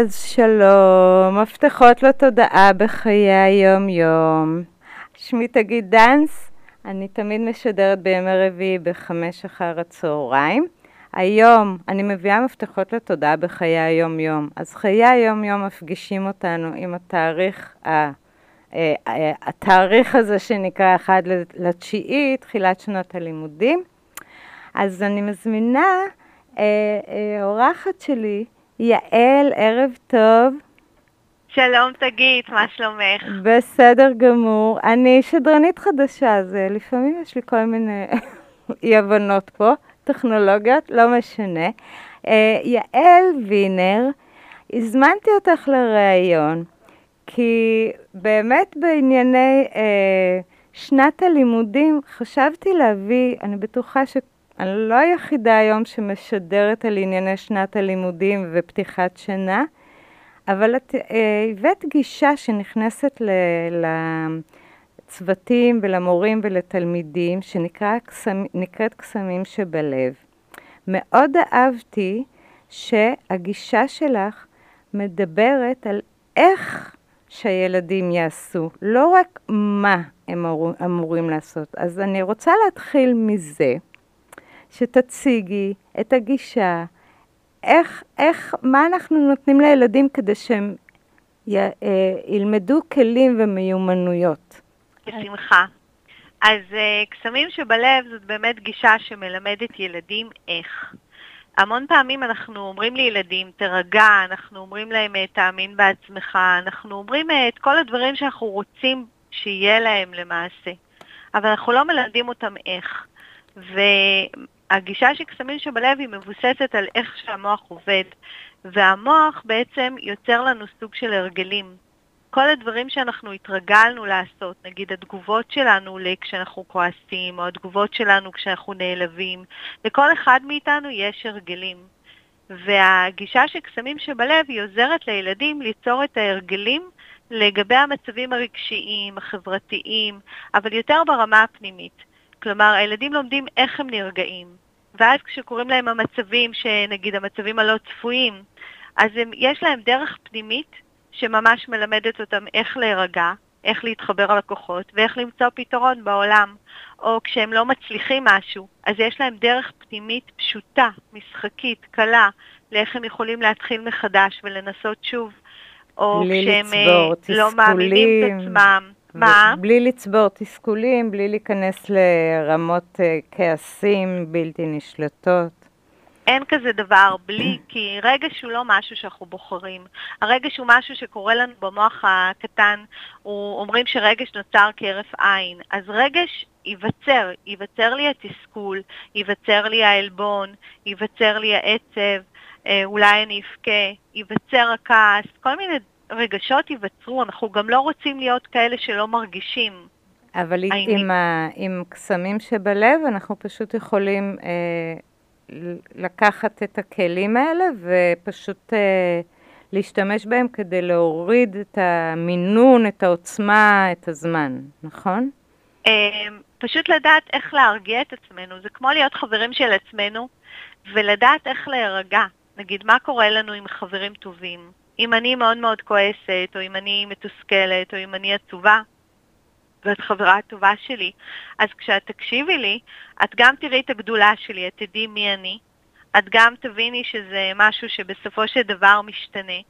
אז שלום, מפתחות לתודעה בחיי היום-יום. שמי תגיד דנס, אני תמיד משדרת בימי רביעי בחמש אחר הצהריים. היום אני מביאה מפתחות לתודעה בחיי היום-יום. אז חיי היום-יום מפגישים אותנו עם התאריך, ה, אה, אה, התאריך הזה שנקרא 1 לתשיעי, תחילת שנות הלימודים. אז אני מזמינה אה, אה, אורחת שלי, יעל, ערב טוב. שלום תגיד, מה שלומך? בסדר גמור. אני שדרנית חדשה, אז אה, לפעמים יש לי כל מיני אי-הבנות פה, טכנולוגיות, לא משנה. אה, יעל וינר, הזמנתי אותך לראיון, כי באמת בענייני אה, שנת הלימודים חשבתי להביא, אני בטוחה ש... אני לא היחידה היום שמשדרת על ענייני שנת הלימודים ופתיחת שנה, אבל את אה, הבאת גישה שנכנסת לצוותים ולמורים ולתלמידים, שנקראת קסמים שבלב. מאוד אהבתי שהגישה שלך מדברת על איך שהילדים יעשו, לא רק מה הם אמורים לעשות. אז אני רוצה להתחיל מזה. שתציגי את הגישה, איך, איך, מה אנחנו נותנים לילדים כדי שהם י, אה, ילמדו כלים ומיומנויות. בשמחה. אז אה, קסמים שבלב זאת באמת גישה שמלמדת ילדים איך. המון פעמים אנחנו אומרים לילדים, תרגע, אנחנו אומרים להם, אה, תאמין בעצמך, אנחנו אומרים אה, את כל הדברים שאנחנו רוצים שיהיה להם למעשה, אבל אנחנו לא מלמדים אותם איך. הגישה של קסמים שבלב היא מבוססת על איך שהמוח עובד, והמוח בעצם יוצר לנו סוג של הרגלים. כל הדברים שאנחנו התרגלנו לעשות, נגיד התגובות שלנו כשאנחנו כועסים, או התגובות שלנו כשאנחנו נעלבים, לכל אחד מאיתנו יש הרגלים. והגישה של קסמים שבלב היא עוזרת לילדים ליצור את ההרגלים לגבי המצבים הרגשיים, החברתיים, אבל יותר ברמה הפנימית. כלומר, הילדים לומדים איך הם נרגעים, ואז כשקוראים להם המצבים, שנגיד המצבים הלא צפויים, אז הם, יש להם דרך פנימית שממש מלמדת אותם איך להירגע, איך להתחבר ללקוחות ואיך למצוא פתרון בעולם. או כשהם לא מצליחים משהו, אז יש להם דרך פנימית פשוטה, משחקית, קלה, לאיך הם יכולים להתחיל מחדש ולנסות שוב. או כשהם לצבור, לא מאמינים את עצמם. מה? בלי לצבור תסכולים, בלי להיכנס לרמות אה, כעסים בלתי נשלטות. אין כזה דבר בלי, כי רגש הוא לא משהו שאנחנו בוחרים. הרגש הוא משהו שקורה לנו במוח הקטן, הוא, אומרים שרגש נוצר כהרף עין. אז רגש ייווצר, ייווצר לי התסכול, ייווצר לי העלבון, ייווצר לי העצב, אה, אולי אני אבכה, ייווצר הכעס, כל מיני רגשות ייווצרו, אנחנו גם לא רוצים להיות כאלה שלא מרגישים. אבל עם, ה, עם קסמים שבלב אנחנו פשוט יכולים אה, לקחת את הכלים האלה ופשוט אה, להשתמש בהם כדי להוריד את המינון, את העוצמה, את הזמן, נכון? אה, פשוט לדעת איך להרגיע את עצמנו, זה כמו להיות חברים של עצמנו ולדעת איך להירגע. נגיד, מה קורה לנו עם חברים טובים? אם אני מאוד מאוד כועסת, או אם אני מתוסכלת, או אם אני עצובה, ואת חברה הטובה שלי, אז כשאת תקשיבי לי, את גם תראי את הגדולה שלי, את תדעי מי אני, את גם תביני שזה משהו שבסופו של דבר משתנה,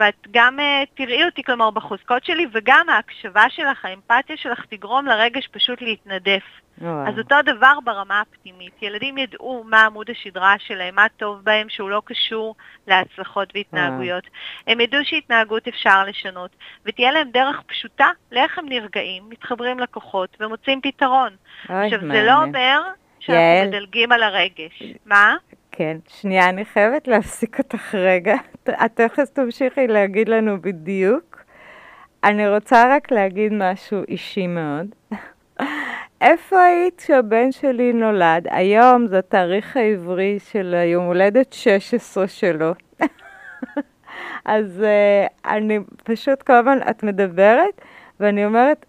ואת גם uh, תראי אותי, כלומר, בחוזקות שלי, וגם ההקשבה שלך, האמפתיה שלך, תגרום לרגש פשוט להתנדף. וואו. אז אותו דבר ברמה הפנימית. ילדים ידעו מה עמוד השדרה שלהם, מה טוב בהם, שהוא לא קשור להצלחות והתנהגויות. וואו. הם ידעו שהתנהגות אפשר לשנות, ותהיה להם דרך פשוטה לאיך הם נרגעים, מתחברים לכוחות ומוצאים פתרון. עכשיו, מעניין. זה לא אומר שאנחנו יעל. מדלגים על הרגש. מה? כן, שנייה, אני חייבת להפסיק אותך רגע. את תכף תמשיכי להגיד לנו בדיוק. אני רוצה רק להגיד משהו אישי מאוד. איפה היית כשהבן שלי נולד? היום זה התאריך העברי של היום הולדת 16 שלו. אז uh, אני פשוט כל הזמן, את מדברת, ואני אומרת,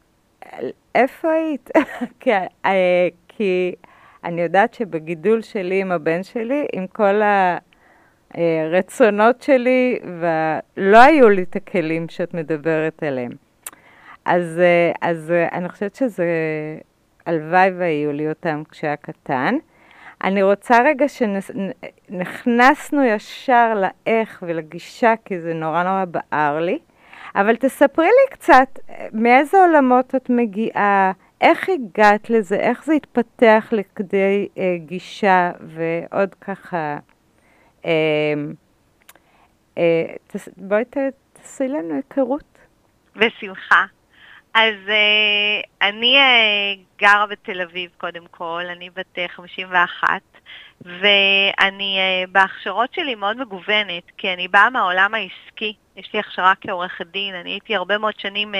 איפה היית? כי, uh, כי אני יודעת שבגידול שלי עם הבן שלי, עם כל הרצונות שלי, ולא היו לי את הכלים שאת מדברת עליהם. אז, אז אני חושבת שזה, הלוואי והיו לי אותם כשהיה קטן. אני רוצה רגע שנכנסנו ישר לאיך ולגישה, כי זה נורא נורא בער לי, אבל תספרי לי קצת, מאיזה עולמות את מגיעה, איך הגעת לזה, איך זה התפתח לכדי אה, גישה ועוד ככה, אה, אה, תס, בואי תעשי לנו היכרות. בשמחה. אז uh, אני uh, גרה בתל אביב קודם כל, אני בת uh, 51, ואני uh, בהכשרות שלי מאוד מגוונת, כי אני באה מהעולם העסקי, יש לי הכשרה כעורכת דין, אני הייתי הרבה מאוד שנים uh,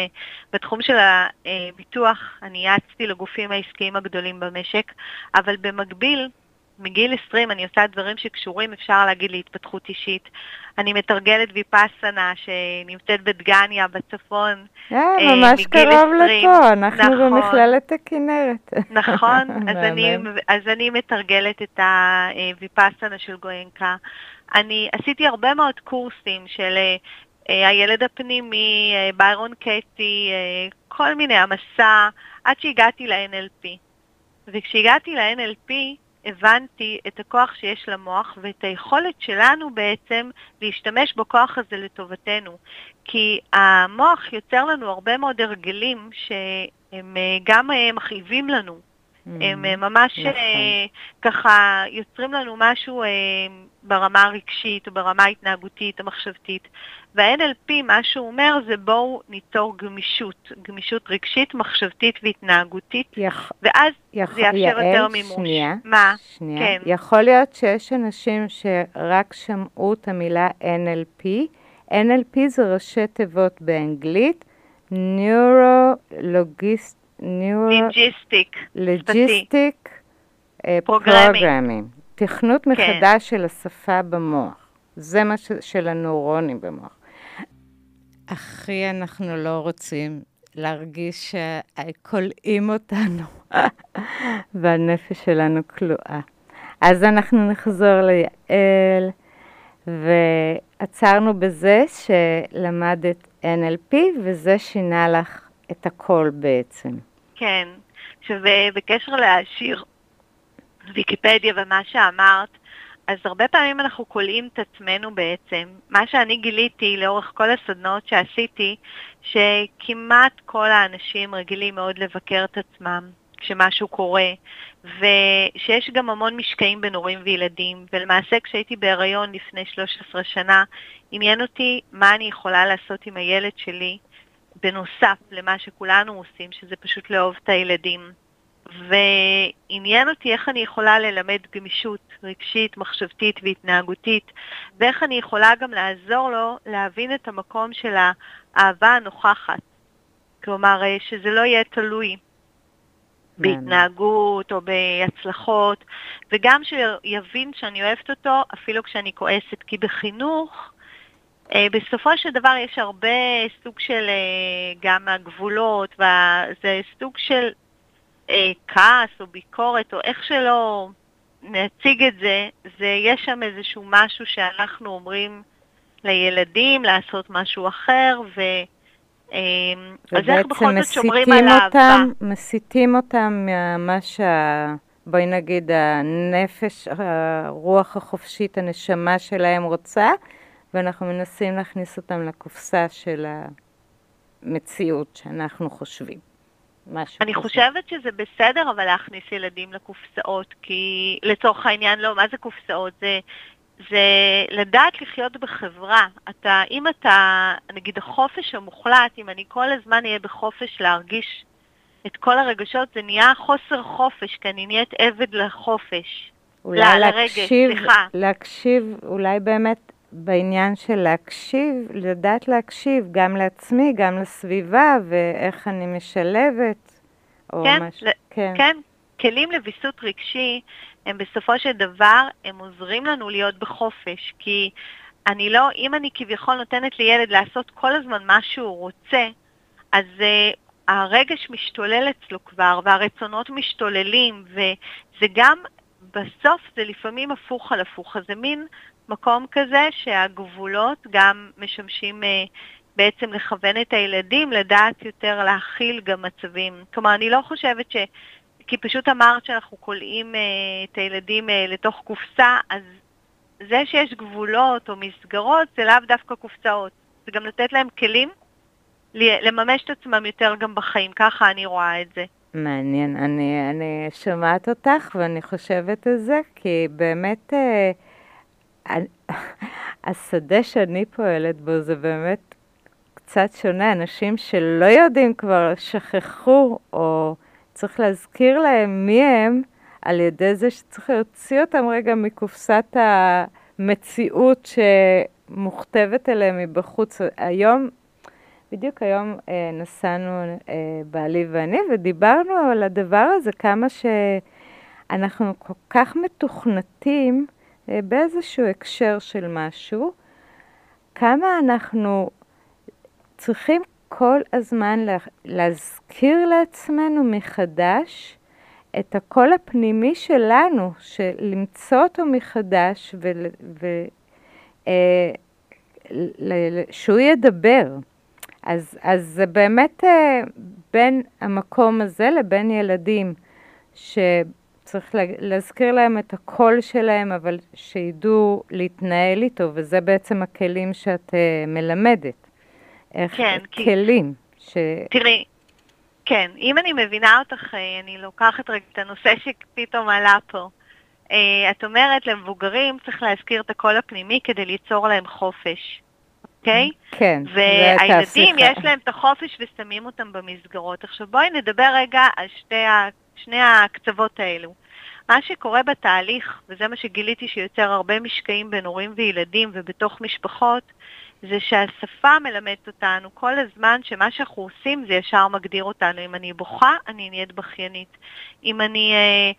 בתחום של הביטוח, אני יעצתי לגופים העסקיים הגדולים במשק, אבל במקביל, מגיל 20 אני עושה דברים שקשורים, אפשר להגיד, להתפתחות אישית. אני מתרגלת ויפאסנה שנמצאת בדגניה בצפון אה, אה ממש קרוב לפה, אנחנו נכון, במכללת הכנרת. נכון, אז, אני, אז אני מתרגלת את הוויפאסנה של גואנקה. אני עשיתי הרבה מאוד קורסים של אה, הילד הפנימי, אה, ביירון קטי, כל מיני, המסע, עד שהגעתי ל-NLP. וכשהגעתי ל-NLP, הבנתי את הכוח שיש למוח ואת היכולת שלנו בעצם להשתמש בכוח הזה לטובתנו. כי המוח יוצר לנו הרבה מאוד הרגלים שהם אה, גם אה, מכאיבים לנו. הם אה, ממש נכון. ככה יוצרים לנו משהו ברמה הרגשית או ברמה ההתנהגותית, המחשבתית. וה-NLP, מה שהוא אומר זה בואו ניצור גמישות, גמישות רגשית, מחשבתית והתנהגותית, יח... ואז יח... זה יאפשר יעל, יותר מימוש. שנייה, מה? שנייה. כן. יכול להיות שיש אנשים שרק שמעו את המילה NLP. NLP זה ראשי תיבות באנגלית, Neurologist... לוגיסטיק. לוגיסטיק. פרוגרמים. תכנות כן. מחדש של השפה במוח. זה מה ש... של הנוירונים במוח. הכי אנחנו לא רוצים להרגיש שכולאים אותנו והנפש שלנו כלואה. אז אנחנו נחזור ליעל, ועצרנו בזה שלמדת NLP, וזה שינה לך את הכל בעצם. כן. עכשיו, בקשר להשאיר ויקיפדיה ומה שאמרת, אז הרבה פעמים אנחנו כולאים את עצמנו בעצם. מה שאני גיליתי לאורך כל הסדנאות שעשיתי, שכמעט כל האנשים רגילים מאוד לבקר את עצמם כשמשהו קורה, ושיש גם המון משקעים בין הורים וילדים, ולמעשה כשהייתי בהיריון לפני 13 שנה, עניין אותי מה אני יכולה לעשות עם הילד שלי, בנוסף למה שכולנו עושים, שזה פשוט לאהוב את הילדים. ועניין אותי איך אני יכולה ללמד גמישות רגשית, מחשבתית והתנהגותית, ואיך אני יכולה גם לעזור לו להבין את המקום של האהבה הנוכחת. כלומר, אה, שזה לא יהיה תלוי בהתנהגות או בהצלחות, וגם שיבין שאני אוהבת אותו אפילו כשאני כועסת, כי בחינוך, אה, בסופו של דבר יש הרבה סוג של אה, גם הגבולות, וזה סוג של אה, כעס או ביקורת או איך שלא נציג את זה, זה יש שם איזשהו משהו שאנחנו אומרים לילדים לעשות משהו אחר, ו... אה, אז איך בכל זאת שומרים על אהבה? מסיתים אותם ממה שה... בואי נגיד הנפש, הרוח החופשית, הנשמה שלהם רוצה, ואנחנו מנסים להכניס אותם לקופסה של המציאות שאנחנו חושבים. משהו אני כזה. חושבת שזה בסדר, אבל להכניס ילדים לקופסאות, כי לצורך העניין לא, מה זה קופסאות? זה, זה לדעת לחיות בחברה. אתה, אם אתה, נגיד החופש המוחלט, אם אני כל הזמן אהיה בחופש להרגיש את כל הרגשות, זה נהיה חוסר חופש, כי אני נהיית עבד לחופש. אולי לה, להקשיב, לרגש, להקשיב, אולי באמת בעניין של להקשיב, לדעת להקשיב גם לעצמי, גם לסביבה, ואיך אני משלבת, או כן, משהו. כן, כן. כלים לוויסות רגשי, הם בסופו של דבר, הם עוזרים לנו להיות בחופש, כי אני לא, אם אני כביכול נותנת לילד לעשות כל הזמן מה שהוא רוצה, אז uh, הרגש משתולל אצלו כבר, והרצונות משתוללים, וזה גם, בסוף זה לפעמים הפוך על הפוך, אז זה מין מקום כזה שהגבולות גם משמשים אה, בעצם לכוון את הילדים לדעת יותר להכיל גם מצבים. כלומר, אני לא חושבת ש... כי פשוט אמרת שאנחנו כולאים אה, את הילדים אה, לתוך קופסה, אז זה שיש גבולות או מסגרות זה לאו דווקא קופסאות. זה גם לתת להם כלים לממש את עצמם יותר גם בחיים, ככה אני רואה את זה. מעניין, אני, אני שומעת אותך ואני חושבת על זה, כי באמת אה, השדה שאני פועלת בו זה באמת קצת שונה, אנשים שלא יודעים כבר, שכחו, או צריך להזכיר להם מי הם, על ידי זה שצריך להוציא אותם רגע מקופסת המציאות שמוכתבת אליהם מבחוץ. היום, בדיוק היום אה, נסענו אה, בעלי ואני ודיברנו על הדבר הזה, כמה שאנחנו כל כך מתוכנתים באיזשהו הקשר של משהו, כמה אנחנו צריכים כל הזמן להזכיר לעצמנו מחדש את הקול הפנימי שלנו, למצוא אותו מחדש ושהוא אה, ידבר. אז, אז זה באמת אה, בין המקום הזה לבין ילדים, שצריך להזכיר להם את הקול שלהם, אבל שידעו להתנהל איתו, וזה בעצם הכלים שאת אה, מלמדת. איך כן, כלים. ש... תראי, כן, אם אני מבינה אותך, אה, אני לוקחת רגע את הנושא שפתאום עלה פה. אה, את אומרת, למבוגרים צריך להזכיר את הקול הפנימי כדי ליצור להם חופש, אוקיי? כן, והילדים, יש להם את החופש ושמים אותם במסגרות. עכשיו בואי נדבר רגע על שתי, שני הקצוות האלו. מה שקורה בתהליך, וזה מה שגיליתי שיוצר הרבה משקעים בין הורים וילדים ובתוך משפחות, זה שהשפה מלמדת אותנו כל הזמן שמה שאנחנו עושים זה ישר מגדיר אותנו. אם אני בוכה, אני נהיית בכיינית. אם אני אה,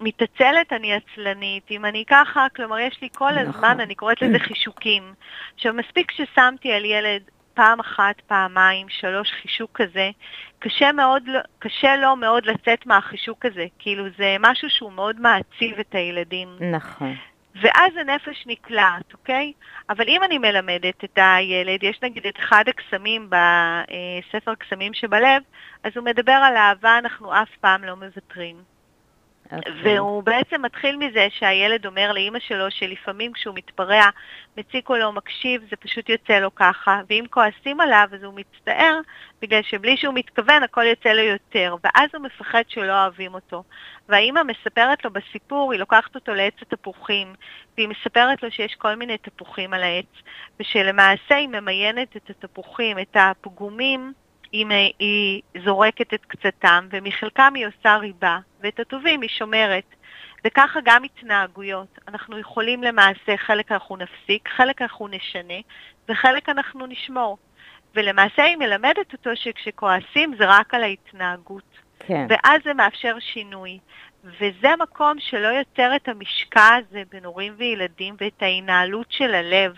מתעצלת, אני עצלנית. אם אני ככה, כלומר, יש לי כל נכון. הזמן, אני קוראת לזה חישוקים. עכשיו, מספיק ששמתי על ילד פעם אחת, פעמיים, שלוש חישוק כזה, קשה, מאוד, קשה לו מאוד לצאת מהחישוק הזה. כאילו, זה משהו שהוא מאוד מעציב את הילדים. נכון. ואז הנפש נקלעת, אוקיי? אבל אם אני מלמדת את הילד, יש נגיד את אחד הקסמים בספר קסמים שבלב, אז הוא מדבר על אהבה, אנחנו אף פעם לא מוותרים. Okay. אוקיי. והוא בעצם מתחיל מזה שהילד אומר לאימא שלו שלפעמים כשהוא מתפרע, מציק או לא מקשיב, זה פשוט יוצא לו ככה, ואם כועסים עליו אז הוא מצטער, בגלל שבלי שהוא מתכוון הכל יוצא לו יותר, ואז הוא מפחד שלא אוהבים אותו. והאימא מספרת לו בסיפור, היא לוקחת אותו לעץ התפוחים, והיא מספרת לו שיש כל מיני תפוחים על העץ, ושלמעשה היא ממיינת את התפוחים, את הפגומים, היא, היא זורקת את קצתם, ומחלקם היא עושה ריבה, ואת הטובים היא שומרת. וככה גם התנהגויות. אנחנו יכולים למעשה, חלק אנחנו נפסיק, חלק אנחנו נשנה, וחלק אנחנו נשמור. ולמעשה היא מלמדת אותו שכשכועסים זה רק על ההתנהגות. כן. ואז זה מאפשר שינוי. וזה מקום שלא יוצר את המשקע הזה בין הורים וילדים ואת ההנהלות של הלב.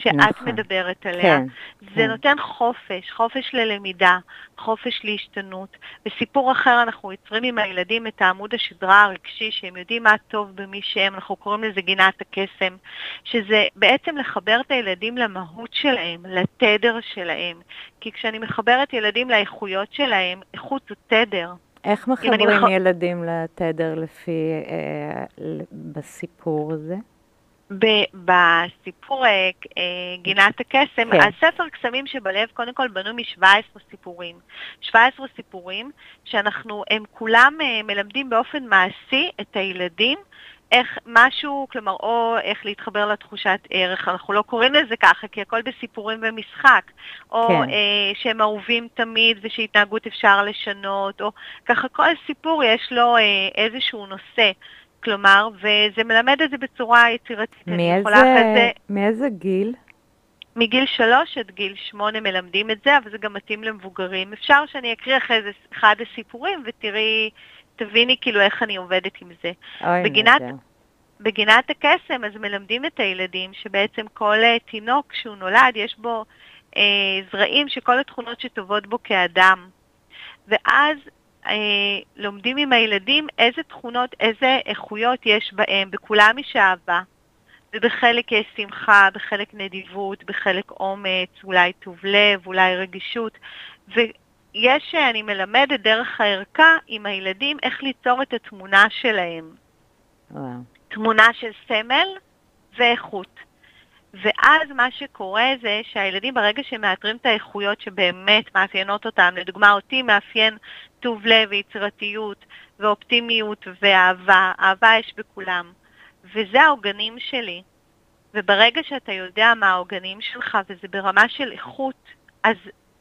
שאת נכון. מדברת עליה. כן, זה כן. נותן חופש, חופש ללמידה, חופש להשתנות. בסיפור אחר אנחנו יוצרים עם הילדים את העמוד השדרה הרגשי, שהם יודעים מה טוב במי שהם, אנחנו קוראים לזה גינת הקסם, שזה בעצם לחבר את הילדים למהות שלהם, לתדר שלהם. כי כשאני מחברת ילדים לאיכויות שלהם, איכות זה תדר. איך מחברים מח... ילדים לתדר לפי, אה, בסיפור הזה? בסיפור אה, אה, גינת הקסם, כן. הספר קסמים שבלב קודם כל בנו מ-17 סיפורים. 17 סיפורים שאנחנו, הם כולם אה, מלמדים באופן מעשי את הילדים איך משהו, כלומר, או איך להתחבר לתחושת ערך, אנחנו לא קוראים לזה ככה, כי הכל בסיפורים ומשחק, או כן. אה, שהם אהובים תמיד ושהתנהגות אפשר לשנות, או ככה כל סיפור יש לו אה, איזשהו נושא. כלומר, וזה מלמד את זה בצורה יצירתית. מאיזה, זה... מאיזה גיל? מגיל שלוש עד גיל שמונה מלמדים את זה, אבל זה גם מתאים למבוגרים. אפשר שאני אקריא אחרי זה אחד הסיפורים ותראי, תביני כאילו איך אני עובדת עם זה. אוי, בגינת, בגינת הקסם אז מלמדים את הילדים שבעצם כל אה, תינוק כשהוא נולד יש בו אה, זרעים שכל התכונות שטובות בו כאדם. ואז לומדים עם הילדים איזה תכונות, איזה איכויות יש בהם, בכולם יש אהבה. ובחלק יש שמחה, בחלק נדיבות, בחלק אומץ, אולי טוב לב, אולי רגישות. ויש, אני מלמדת דרך הערכה עם הילדים איך ליצור את התמונה שלהם. וואו. תמונה של סמל ואיכות. ואז מה שקורה זה שהילדים ברגע שמאתרים את האיכויות שבאמת מאפיינות אותם, לדוגמה אותי מאפיין טוב לב ויצירתיות ואופטימיות ואהבה, אהבה יש בכולם, וזה העוגנים שלי. וברגע שאתה יודע מה העוגנים שלך וזה ברמה של איכות, אז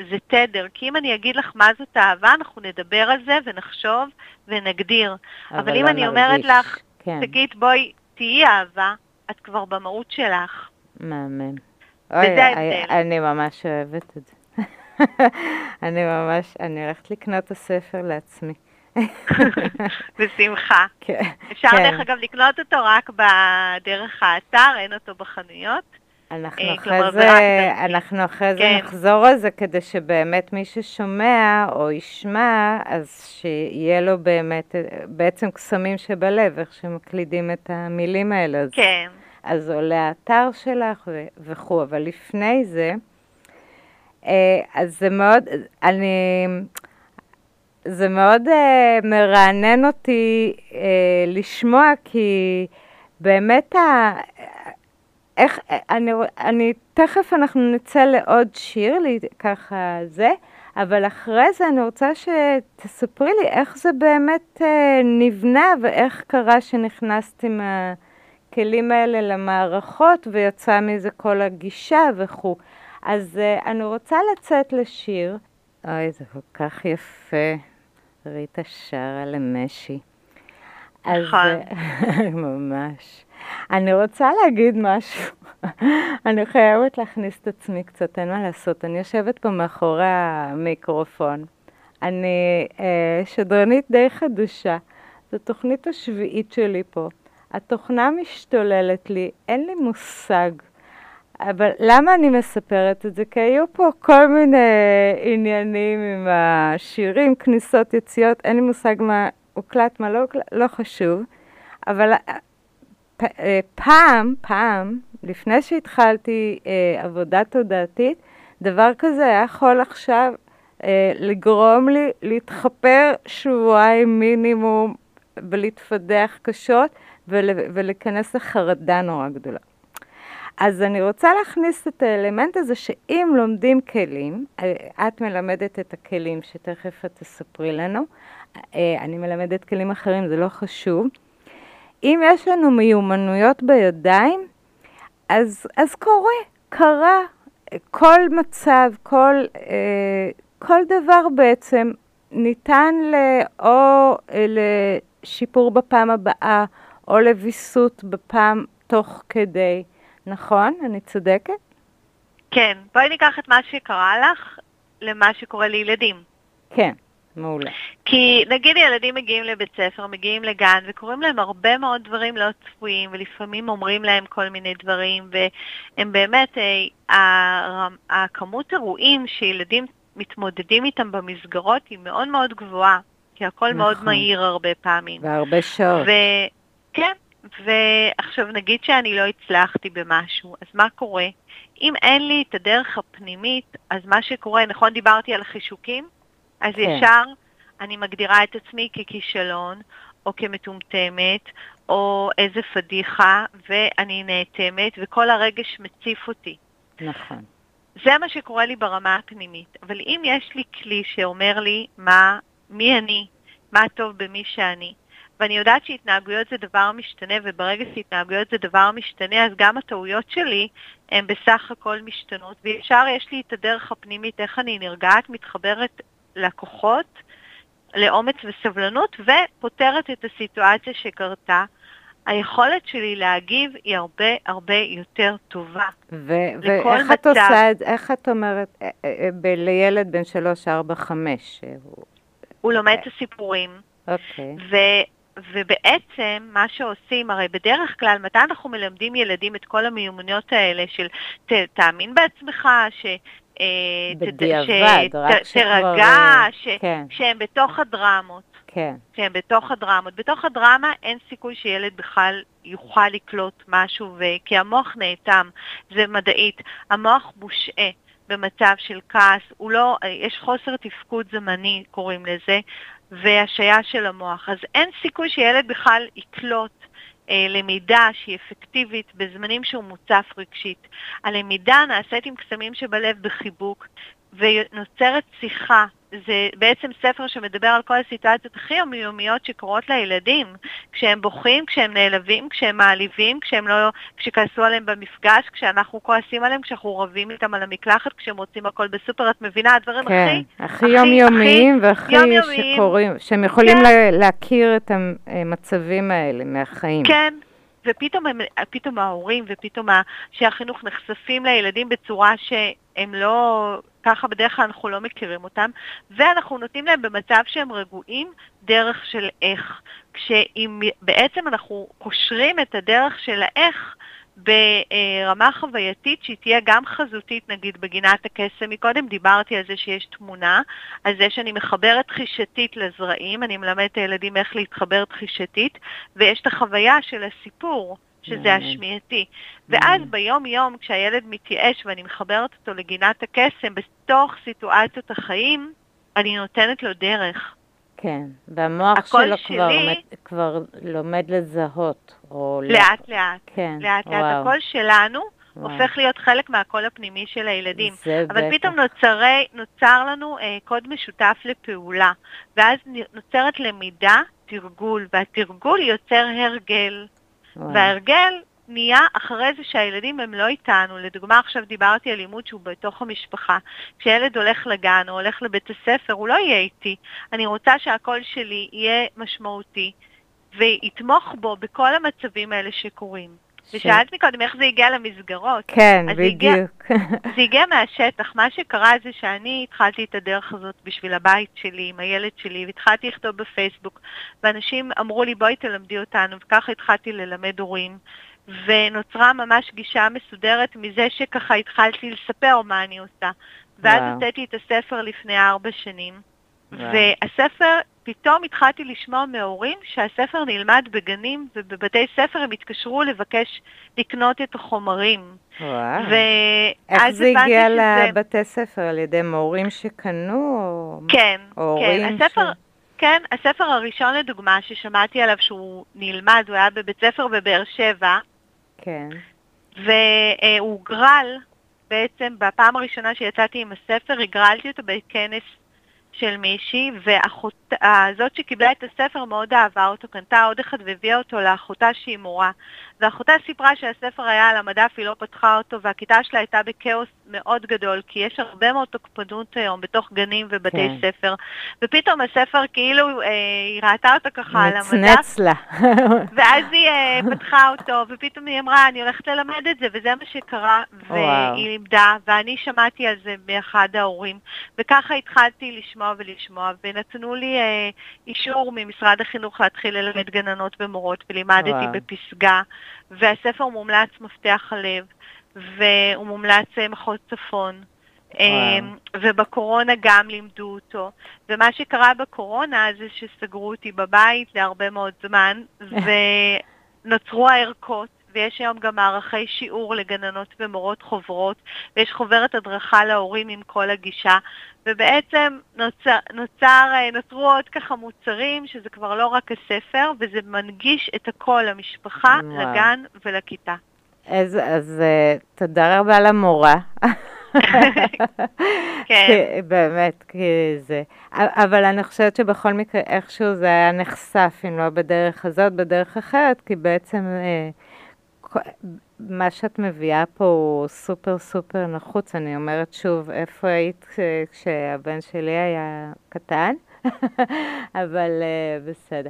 זה תדר. כי אם אני אגיד לך מה זאת אהבה, אנחנו נדבר על זה ונחשוב ונגדיר. אבל, אבל אם לא אני אומרת לך, כן. תגיד, בואי, תהיי אהבה, את כבר במהות שלך. מהמם. אוי. אני ממש אוהבת את זה. אני ממש, אני הולכת לקנות את הספר לעצמי. בשמחה. כן. אפשר כן. דרך אגב לקנות אותו רק בדרך האתר, אין אותו בחנויות. אנחנו אה, אחרי זה, אנחנו אחרי זה כן. נחזור על זה כדי שבאמת מי ששומע או ישמע, אז שיהיה לו באמת, בעצם קסמים שבלב, איך שמקלידים את המילים האלה. כן. אז עולה האתר שלך וכו', אבל לפני זה, אה, אז זה מאוד, אני, זה מאוד אה, מרענן אותי אה, לשמוע, כי באמת, ה, איך, אני, אני, תכף אנחנו נצא לעוד שיר, לי, ככה זה, אבל אחרי זה אני רוצה שתספרי לי איך זה באמת נבנה ואיך קרה שנכנסת עם הכלים האלה למערכות ויצא מזה כל הגישה וכו'. אז uh, אני רוצה לצאת לשיר. אוי, זה כל כך יפה. ריטה שרה למשי. נכון. ממש. אני רוצה להגיד משהו. אני חייבת להכניס את עצמי קצת, אין מה לעשות. אני יושבת פה מאחורי המיקרופון. אני אה, שדרנית די חדושה. זו תוכנית השביעית שלי פה. התוכנה משתוללת לי, אין לי מושג. אבל למה אני מספרת את זה? כי היו פה כל מיני עניינים עם השירים, כניסות, יציאות, אין לי מושג מה הוקלט, מה לא הוקלט, לא חשוב. אבל אה, פעם, פעם, לפני שהתחלתי אה, עבודה תודעתית, דבר כזה היה יכול עכשיו אה, לגרום לי להתחפר שבועיים מינימום ולהתפדח קשות ול, ולהיכנס לחרדה נורא גדולה. אז אני רוצה להכניס את האלמנט הזה שאם לומדים כלים, אה, את מלמדת את הכלים שתכף את תספרי לנו, אה, אני מלמדת כלים אחרים, זה לא חשוב. אם יש לנו מיומנויות בידיים, אז, אז קורה, קרה. כל מצב, כל, אה, כל דבר בעצם ניתן ל, או לשיפור בפעם הבאה, או לוויסות בפעם תוך כדי. נכון? אני צודקת? כן. בואי ניקח את מה שקרה לך למה שקורה לילדים. כן, מעולה. כי נגיד ילדים מגיעים לבית ספר, מגיעים לגן, וקורים להם הרבה מאוד דברים לא צפויים, ולפעמים אומרים להם כל מיני דברים, והם באמת, אה, הכמות אירועים שילדים מתמודדים איתם במסגרות היא מאוד מאוד גבוהה, כי הכל נכון. מאוד מהיר הרבה פעמים. והרבה שעות. כן, ועכשיו נגיד שאני לא הצלחתי במשהו, אז מה קורה? אם אין לי את הדרך הפנימית, אז מה שקורה, נכון דיברתי על החישוקים? אז כן. ישר אני מגדירה את עצמי ככישלון, או כמטומטמת, או איזה פדיחה, ואני נאטמת, וכל הרגש מציף אותי. נכון. זה מה שקורה לי ברמה הפנימית. אבל אם יש לי כלי שאומר לי מה, מי אני, מה טוב במי שאני, ואני יודעת שהתנהגויות זה דבר משתנה, וברגע שהתנהגויות זה דבר משתנה, אז גם הטעויות שלי הן בסך הכל משתנות, וישר יש לי את הדרך הפנימית, איך אני נרגעת, מתחברת לכוחות, לאומץ וסבלנות, ופותרת את הסיטואציה שקרתה. היכולת שלי להגיב היא הרבה הרבה יותר טובה. ואיך את עושה את זה, איך את אומרת, אה, אה, אה, לילד בן שלוש, ארבע, חמש? הוא לומד את הסיפורים. אוקיי. ובעצם מה שעושים, הרי בדרך כלל, מתי אנחנו מלמדים ילדים את כל המיומנויות האלה של ת, תאמין בעצמך, בדיעבד, רק שכבר... תרגע, ש... כן. שהם בתוך הדרמות. כן. שהם בתוך הדרמות. בתוך הדרמה אין סיכוי שילד בכלל יוכל לקלוט משהו, ו... כי המוח נאטם, זה מדעית. המוח מושעה. במצב של כעס, הוא לא, יש חוסר תפקוד זמני, קוראים לזה, והשעיה של המוח. אז אין סיכוי שילד בכלל יקלוט אה, למידה שהיא אפקטיבית בזמנים שהוא מוצף רגשית. הלמידה נעשית עם קסמים שבלב בחיבוק, ונוצרת שיחה זה בעצם ספר שמדבר על כל הסיטואציות הכי יומיומיות שקורות לילדים, כשהם בוכים, כשהם נעלבים, כשהם מעליבים, כשהם לא, כשכעסו עליהם במפגש, כשאנחנו כועסים עליהם, כשאנחנו רבים איתם על המקלחת, כשהם רוצים הכל בסופר, את מבינה? הדברים כן, הכי... הכי יומיומיים והכי יומיומיים. שקורים, שהם יכולים כן. להכיר את המצבים האלה מהחיים. כן. ופתאום הם, פתאום ההורים ופתאום אנשי החינוך נחשפים לילדים בצורה שהם לא, ככה בדרך כלל אנחנו לא מכירים אותם, ואנחנו נותנים להם במצב שהם רגועים דרך של איך. כשאם בעצם אנחנו קושרים את הדרך של האיך ברמה חווייתית שהיא תהיה גם חזותית, נגיד בגינת הקסם, מקודם דיברתי על זה שיש תמונה, על זה שאני מחברת תחישתית לזרעים, אני מלמדת את הילדים איך להתחבר תחישתית, ויש את החוויה של הסיפור. שזה השמיעתי. ואז ביום יום כשהילד מתייאש ואני מחברת אותו לגינת הקסם, בתוך סיטואציות החיים, אני נותנת לו דרך. כן, והמוח שלו שלי, כבר, כבר לומד לזהות. או לאט לאט. כן, לאט לאט. וואו. הקול שלנו וואו. הופך להיות חלק מהקול הפנימי של הילדים. אבל בטח. פתאום נוצרי, נוצר לנו אה, קוד משותף לפעולה, ואז נוצרת למידה, תרגול, והתרגול יוצר הרגל. וואו. וההרגל נהיה אחרי זה שהילדים הם לא איתנו. לדוגמה, עכשיו דיברתי על לימוד שהוא בתוך המשפחה. כשילד הולך לגן או הולך לבית הספר, הוא לא יהיה איתי. אני רוצה שהקול שלי יהיה משמעותי, ויתמוך בו בכל המצבים האלה שקורים. ושאלת מקודם איך זה הגיע למסגרות. כן, בדיוק. זה הגיע, זה הגיע מהשטח. מה שקרה זה שאני התחלתי את הדרך הזאת בשביל הבית שלי, עם הילד שלי, והתחלתי לכתוב בפייסבוק, ואנשים אמרו לי, בואי תלמדי אותנו, וככה התחלתי ללמד הורים. ונוצרה ממש גישה מסודרת מזה שככה התחלתי לספר מה אני עושה. ואז הוצאתי את הספר לפני ארבע שנים, וואו. והספר, פתאום התחלתי לשמוע מהורים שהספר נלמד בגנים ובבתי ספר הם התקשרו לבקש לקנות את החומרים. וואו. איך זה הגיע שזה... לבתי ספר? על ידי מורים שקנו? או... כן, כן. הספר... ש... כן, הספר הראשון לדוגמה ששמעתי עליו שהוא נלמד, הוא היה בבית ספר בבאר שבע, כן. והוא הוגרל בעצם בפעם הראשונה שיצאתי עם הספר, הגרלתי אותו בכנס של מישהי, והזאת שקיבלה את הספר מאוד אהבה אותו, קנתה עוד אחד והביאה אותו לאחותה שהיא מורה. ואחותה סיפרה שהספר היה על המדף, היא לא פתחה אותו, והכיתה שלה הייתה בכאוס מאוד גדול, כי יש הרבה מאוד תוקפנות היום בתוך גנים ובתי כן. ספר, ופתאום הספר כאילו, אה, היא ראתה אותו ככה על המדף. מצנץ לה. ואז היא אה, פתחה אותו, ופתאום היא אמרה, אני הולכת ללמד את זה, וזה מה שקרה, והיא לימדה, ואני שמעתי על זה מאחד ההורים, וככה התחלתי לשמוע ולשמוע, ונתנו לי אה, אישור ממשרד החינוך להתחיל ללמד גננות ומורות, ולימדתי וואו. בפסגה. והספר מומלץ מפתח הלב, והוא מומלץ אה, מחוז צפון. אמ, ובקורונה גם לימדו אותו. ומה שקרה בקורונה זה שסגרו אותי בבית להרבה מאוד זמן, ונוצרו הערכות, ויש היום גם מערכי שיעור לגננות ומורות חוברות, ויש חוברת הדרכה להורים עם כל הגישה, ובעצם נוצר, נוצר, אה, נוצרו עוד ככה מוצרים, שזה כבר לא רק הספר, וזה מנגיש את הכל למשפחה, וואו. לגן ולכיתה. אז, אז uh, תודה רבה למורה. כן. באמת, כי זה. אבל אני חושבת שבכל מקרה איכשהו זה היה נחשף, אם לא בדרך הזאת, בדרך אחרת, כי בעצם אה, מה שאת מביאה פה הוא סופר סופר נחוץ. אני אומרת שוב, איפה היית כשהבן שלי היה קטן? אבל uh, בסדר.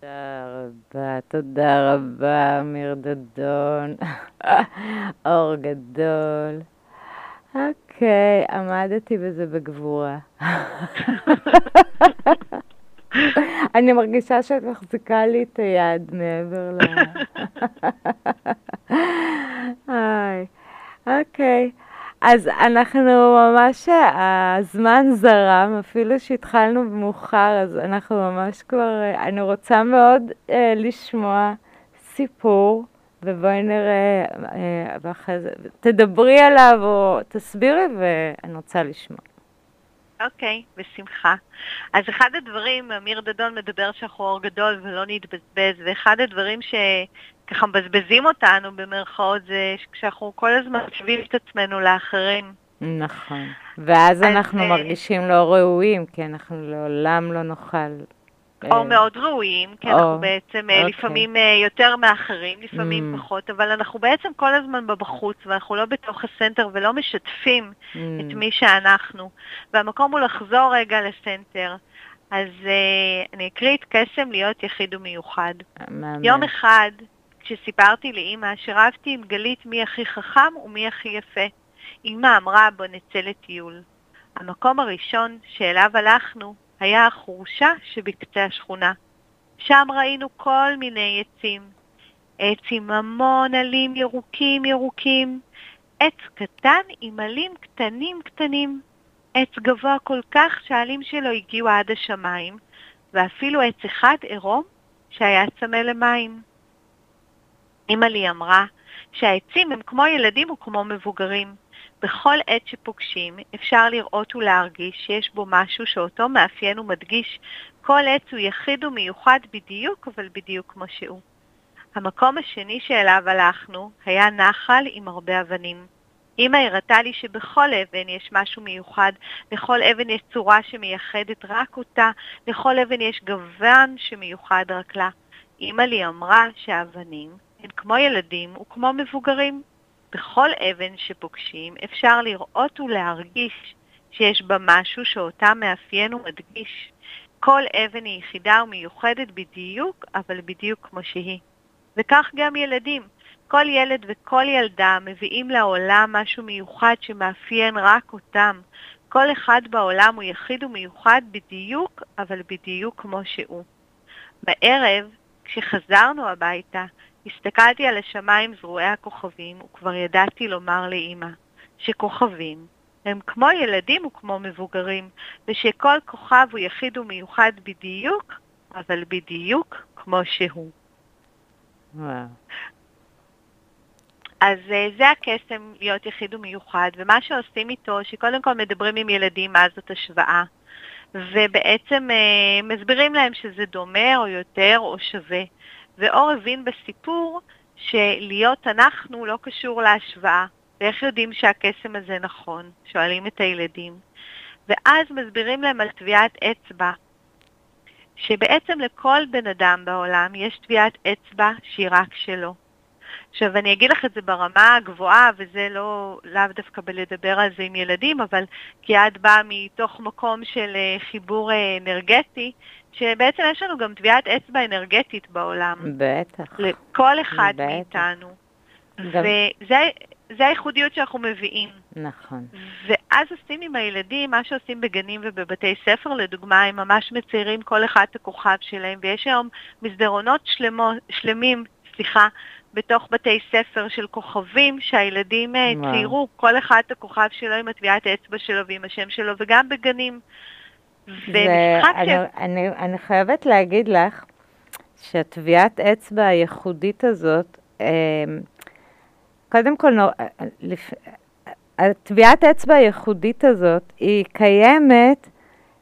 תודה רבה, תודה רבה, אמיר דדון. אור גדול. אוקיי, עמדתי בזה בגבורה. אני מרגישה שאת מחזיקה לי את היד מעבר ל... היי, אוקיי. אז אנחנו ממש, הזמן זרם, אפילו שהתחלנו מאוחר, אז אנחנו ממש כבר, אני רוצה מאוד אה, לשמוע סיפור, ובואי נראה, אה, ואחרי זה, תדברי עליו או תסבירי, ואני רוצה לשמוע. אוקיי, okay, בשמחה. אז אחד הדברים, אמיר דדון מדבר שאנחנו אור גדול ולא נתבזבז, ואחד הדברים שככה מבזבזים אותנו במרכאות זה כשאנחנו כל הזמן משווים את עצמנו לאחרים. נכון, ואז אנחנו אה, מרגישים לא ראויים, כי אנחנו לעולם לא נוכל או אה, מאוד ראויים, כי אנחנו בעצם אה, אוקיי. לפעמים אה, יותר מאחרים, לפעמים mm. פחות, אבל אנחנו בעצם כל הזמן בבחוץ, ואנחנו לא בתוך הסנטר ולא משתפים mm. את מי שאנחנו. והמקום הוא לחזור רגע לסנטר. אז אני אקריא את קסם להיות יחיד ומיוחד. יום אחד, כשסיפרתי לאימא שרבתי עם גלית מי הכי חכם ומי הכי יפה, אימא אמרה בוא נצא לטיול. המקום הראשון שאליו הלכנו היה החורשה שבקצה השכונה. שם ראינו כל מיני עצים. עץ עם המון עלים ירוקים ירוקים, עץ קטן עם עלים קטנים קטנים, עץ גבוה כל כך שהעלים שלו הגיעו עד השמיים, ואפילו עץ אחד עירום שהיה צמא למים. אמא לי אמרה שהעצים הם כמו ילדים וכמו מבוגרים. בכל עת שפוגשים אפשר לראות ולהרגיש שיש בו משהו שאותו מאפיין ומדגיש. כל עץ הוא יחיד ומיוחד בדיוק, אבל בדיוק כמו שהוא. המקום השני שאליו הלכנו היה נחל עם הרבה אבנים. אמא הראתה לי שבכל אבן יש משהו מיוחד, לכל אבן יש צורה שמייחדת רק אותה, לכל אבן יש גוון שמיוחד רק לה. אמא לי אמרה שהאבנים הן כמו ילדים וכמו מבוגרים. בכל אבן שפוגשים אפשר לראות ולהרגיש שיש בה משהו שאותה מאפיין ומדגיש. כל אבן היא יחידה ומיוחדת בדיוק, אבל בדיוק כמו שהיא. וכך גם ילדים. כל ילד וכל ילדה מביאים לעולם משהו מיוחד שמאפיין רק אותם. כל אחד בעולם הוא יחיד ומיוחד בדיוק, אבל בדיוק כמו שהוא. בערב, כשחזרנו הביתה, הסתכלתי על השמיים זרועי הכוכבים, וכבר ידעתי לומר לאימא שכוכבים הם כמו ילדים וכמו מבוגרים, ושכל כוכב הוא יחיד ומיוחד בדיוק, אבל בדיוק כמו שהוא. וואו. אז uh, זה הקסם להיות יחיד ומיוחד, ומה שעושים איתו, שקודם כל מדברים עם ילדים מה זאת השוואה, ובעצם uh, מסבירים להם שזה דומה או יותר או שווה. ואור הבין בסיפור שלהיות אנחנו לא קשור להשוואה. ואיך יודעים שהקסם הזה נכון? שואלים את הילדים. ואז מסבירים להם על טביעת אצבע, שבעצם לכל בן אדם בעולם יש טביעת אצבע שהיא רק שלו. עכשיו, אני אגיד לך את זה ברמה הגבוהה, וזה לא, לאו דווקא בלדבר על זה עם ילדים, אבל כי את באה מתוך מקום של אה, חיבור אה, אנרגטי, שבעצם יש לנו גם טביעת אצבע אנרגטית בעולם. בטח. לכל אחד בטח. מאיתנו. גם... וזה הייחודיות שאנחנו מביאים. נכון. ואז עושים עם הילדים מה שעושים בגנים ובבתי ספר, לדוגמה, הם ממש מציירים כל אחד את הכוכב שלהם, ויש היום מסדרונות שלמו, שלמים, סליחה, בתוך בתי ספר של כוכבים, שהילדים אה, ציירו כל אחד את הכוכב שלו עם הטביעת האצבע שלו ועם השם שלו, וגם בגנים. ואני, אני, אני חייבת להגיד לך שהטביעת אצבע הייחודית הזאת, אמ, קודם כל, הטביעת אצבע הייחודית הזאת היא קיימת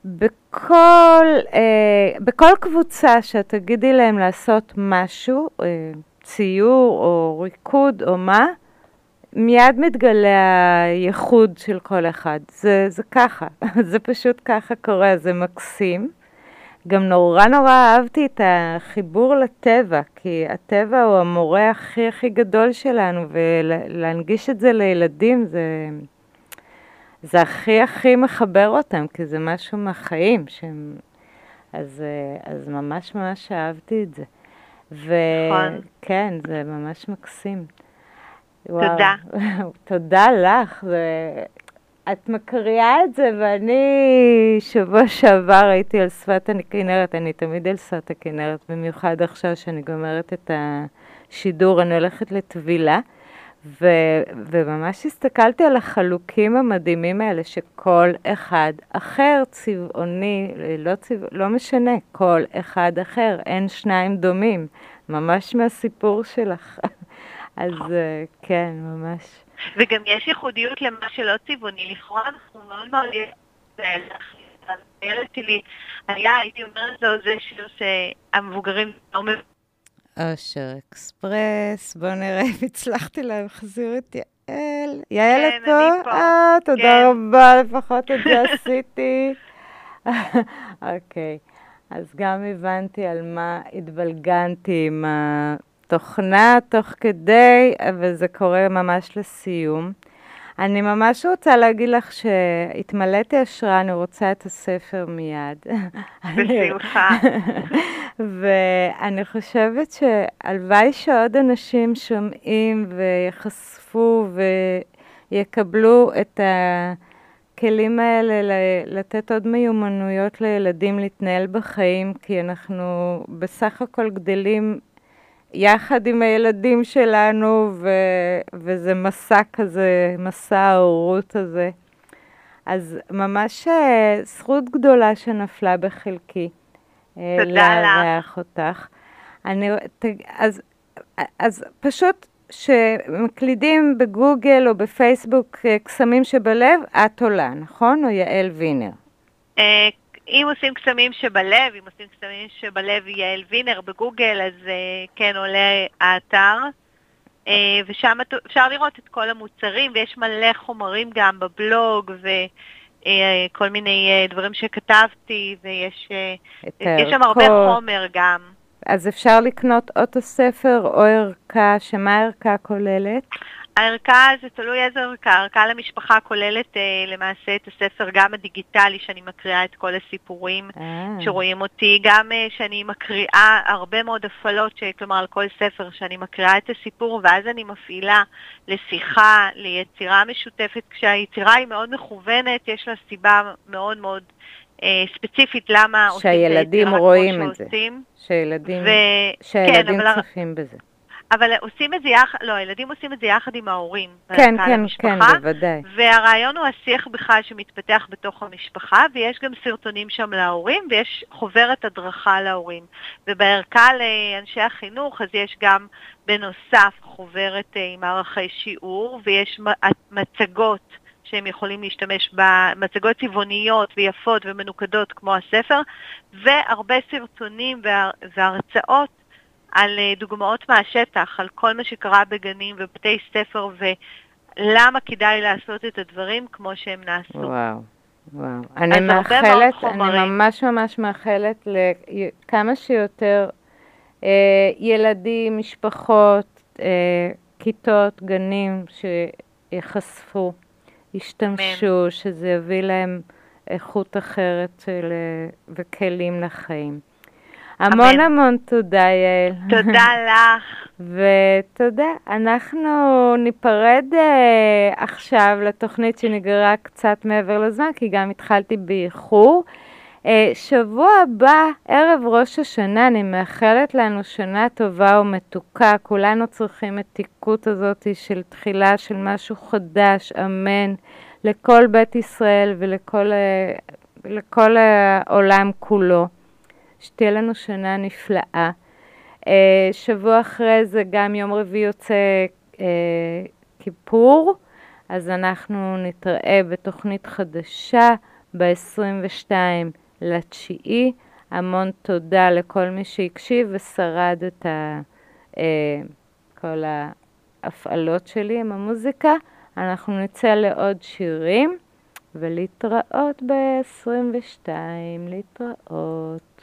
בכל, אה, בכל קבוצה שאת תגידי להם לעשות משהו, אה, ציור או ריקוד או מה, מיד מתגלה הייחוד של כל אחד. זה, זה ככה, זה פשוט ככה קורה, זה מקסים. גם נורא נורא אהבתי את החיבור לטבע, כי הטבע הוא המורה הכי הכי גדול שלנו, ולהנגיש את זה לילדים זה, זה הכי הכי מחבר אותם, כי זה משהו מהחיים. שהם, אז, אז ממש ממש אהבתי את זה. נכון. וכן, זה ממש מקסים. תודה. תודה לך. זה... את מקריאה את זה, ואני שבוע שעבר הייתי על שפת הכנרת, אני תמיד על שפת הכנרת, במיוחד עכשיו שאני גומרת את השידור, אני הולכת לטבילה, ו, וממש הסתכלתי על החלוקים המדהימים האלה, שכל אחד אחר, צבעוני, לא, צבע, לא משנה, כל אחד אחר, אין שניים דומים, ממש מהסיפור שלך. אז אה, כן, ממש. וגם יש ייחודיות למה שלא צבעוני, לכאורה אנחנו מאוד מאוד... הילד שלי היה, הייתי אומרת לו, זה שיר שהמבוגרים לא מבינים. אושר אקספרס, בואו נראה אם הצלחתי להחזיר את יעל. יעל, כן, את פה? אני פה. אה, תודה כן. רבה, לפחות את זה עשיתי. אוקיי, אז גם הבנתי על מה התבלגנתי עם התוכנה תוך כדי, אבל זה קורה ממש לסיום. אני ממש רוצה להגיד לך שהתמלאתי השראה, אני רוצה את הספר מיד. בשמחה. ואני חושבת שהלוואי שעוד אנשים שומעים ויחשפו ויקבלו את הכלים האלה לתת עוד מיומנויות לילדים להתנהל בחיים, כי אנחנו בסך הכל גדלים יחד עם הילדים שלנו, ו, וזה מסע כזה, מסע ההורות הזה. אז ממש אה, זכות גדולה שנפלה בחלקי. אה, תודה לך. לארח אותך. אני, אז, אז פשוט שמקלידים בגוגל או בפייסבוק אה, קסמים שבלב, את עולה, נכון? או יעל וינר? אם עושים קסמים שבלב, אם עושים קסמים שבלב יעל וינר בגוגל, אז אה, כן עולה האתר. אה, ושם אפשר לראות את כל המוצרים, ויש מלא חומרים גם בבלוג, וכל מיני אה, דברים שכתבתי, ויש שם הרבה. חומר גם. אז אפשר לקנות או את הספר או ערכה, שמה הערכה כוללת? הערכה זה תלוי איזו ערכה, הערכה למשפחה כוללת אה, למעשה את הספר גם הדיגיטלי שאני מקריאה את כל הסיפורים אה, שרואים אותי, גם אה, שאני מקריאה הרבה מאוד הפעלות, ש- כלומר על כל ספר שאני מקריאה את הסיפור ואז אני מפעילה לשיחה, ליצירה משותפת, כשהיצירה היא מאוד מכוונת, יש לה סיבה מאוד מאוד אה, ספציפית למה עושים את שהילדים היצירה רואים את זה. שעושים. שילדים, ו- שהילדים אבל הר- צופים בזה. אבל עושים את זה יחד, לא, הילדים עושים את זה יחד עם ההורים. כן, כן, כן, למשפחה. בוודאי. והרעיון הוא השיח בכלל שמתפתח בתוך המשפחה, ויש גם סרטונים שם להורים, ויש חוברת הדרכה להורים. ובערכה לאנשי החינוך, אז יש גם בנוסף חוברת אה, עם מערכי שיעור, ויש מצגות שהם יכולים להשתמש בה, מצגות צבעוניות ויפות ומנוקדות כמו הספר, והרבה סרטונים והר- והרצאות על אה, דוגמאות מהשטח, על כל מה שקרה בגנים ובתי ספר ולמה כדאי לעשות את הדברים כמו שהם נעשו. וואו, וואו. אני מאחלת, אני. ממש ממש מאחלת לכמה שיותר אה, ילדים, משפחות, אה, כיתות, גנים שיחשפו, ישתמשו, שזה יביא להם איכות אחרת של, אה, וכלים לחיים. המון אמן. המון תודה, יעל. תודה לך. ותודה, אנחנו ניפרד אה, עכשיו לתוכנית שנגררה קצת מעבר לזמן, כי גם התחלתי באיחור. אה, שבוע הבא, ערב ראש השנה, אני מאחלת לנו שנה טובה ומתוקה. כולנו צריכים את תיקות הזאת של תחילה של משהו חדש, אמן, לכל בית ישראל ולכל אה, לכל העולם כולו. שתהיה לנו שנה נפלאה. אה, שבוע אחרי זה גם יום רביעי יוצא אה, כיפור, אז אנחנו נתראה בתוכנית חדשה ב-22 לתשיעי. המון תודה לכל מי שהקשיב ושרד את ה, אה, כל ההפעלות שלי עם המוזיקה. אנחנו נצא לעוד שירים ולהתראות ב-22, להתראות.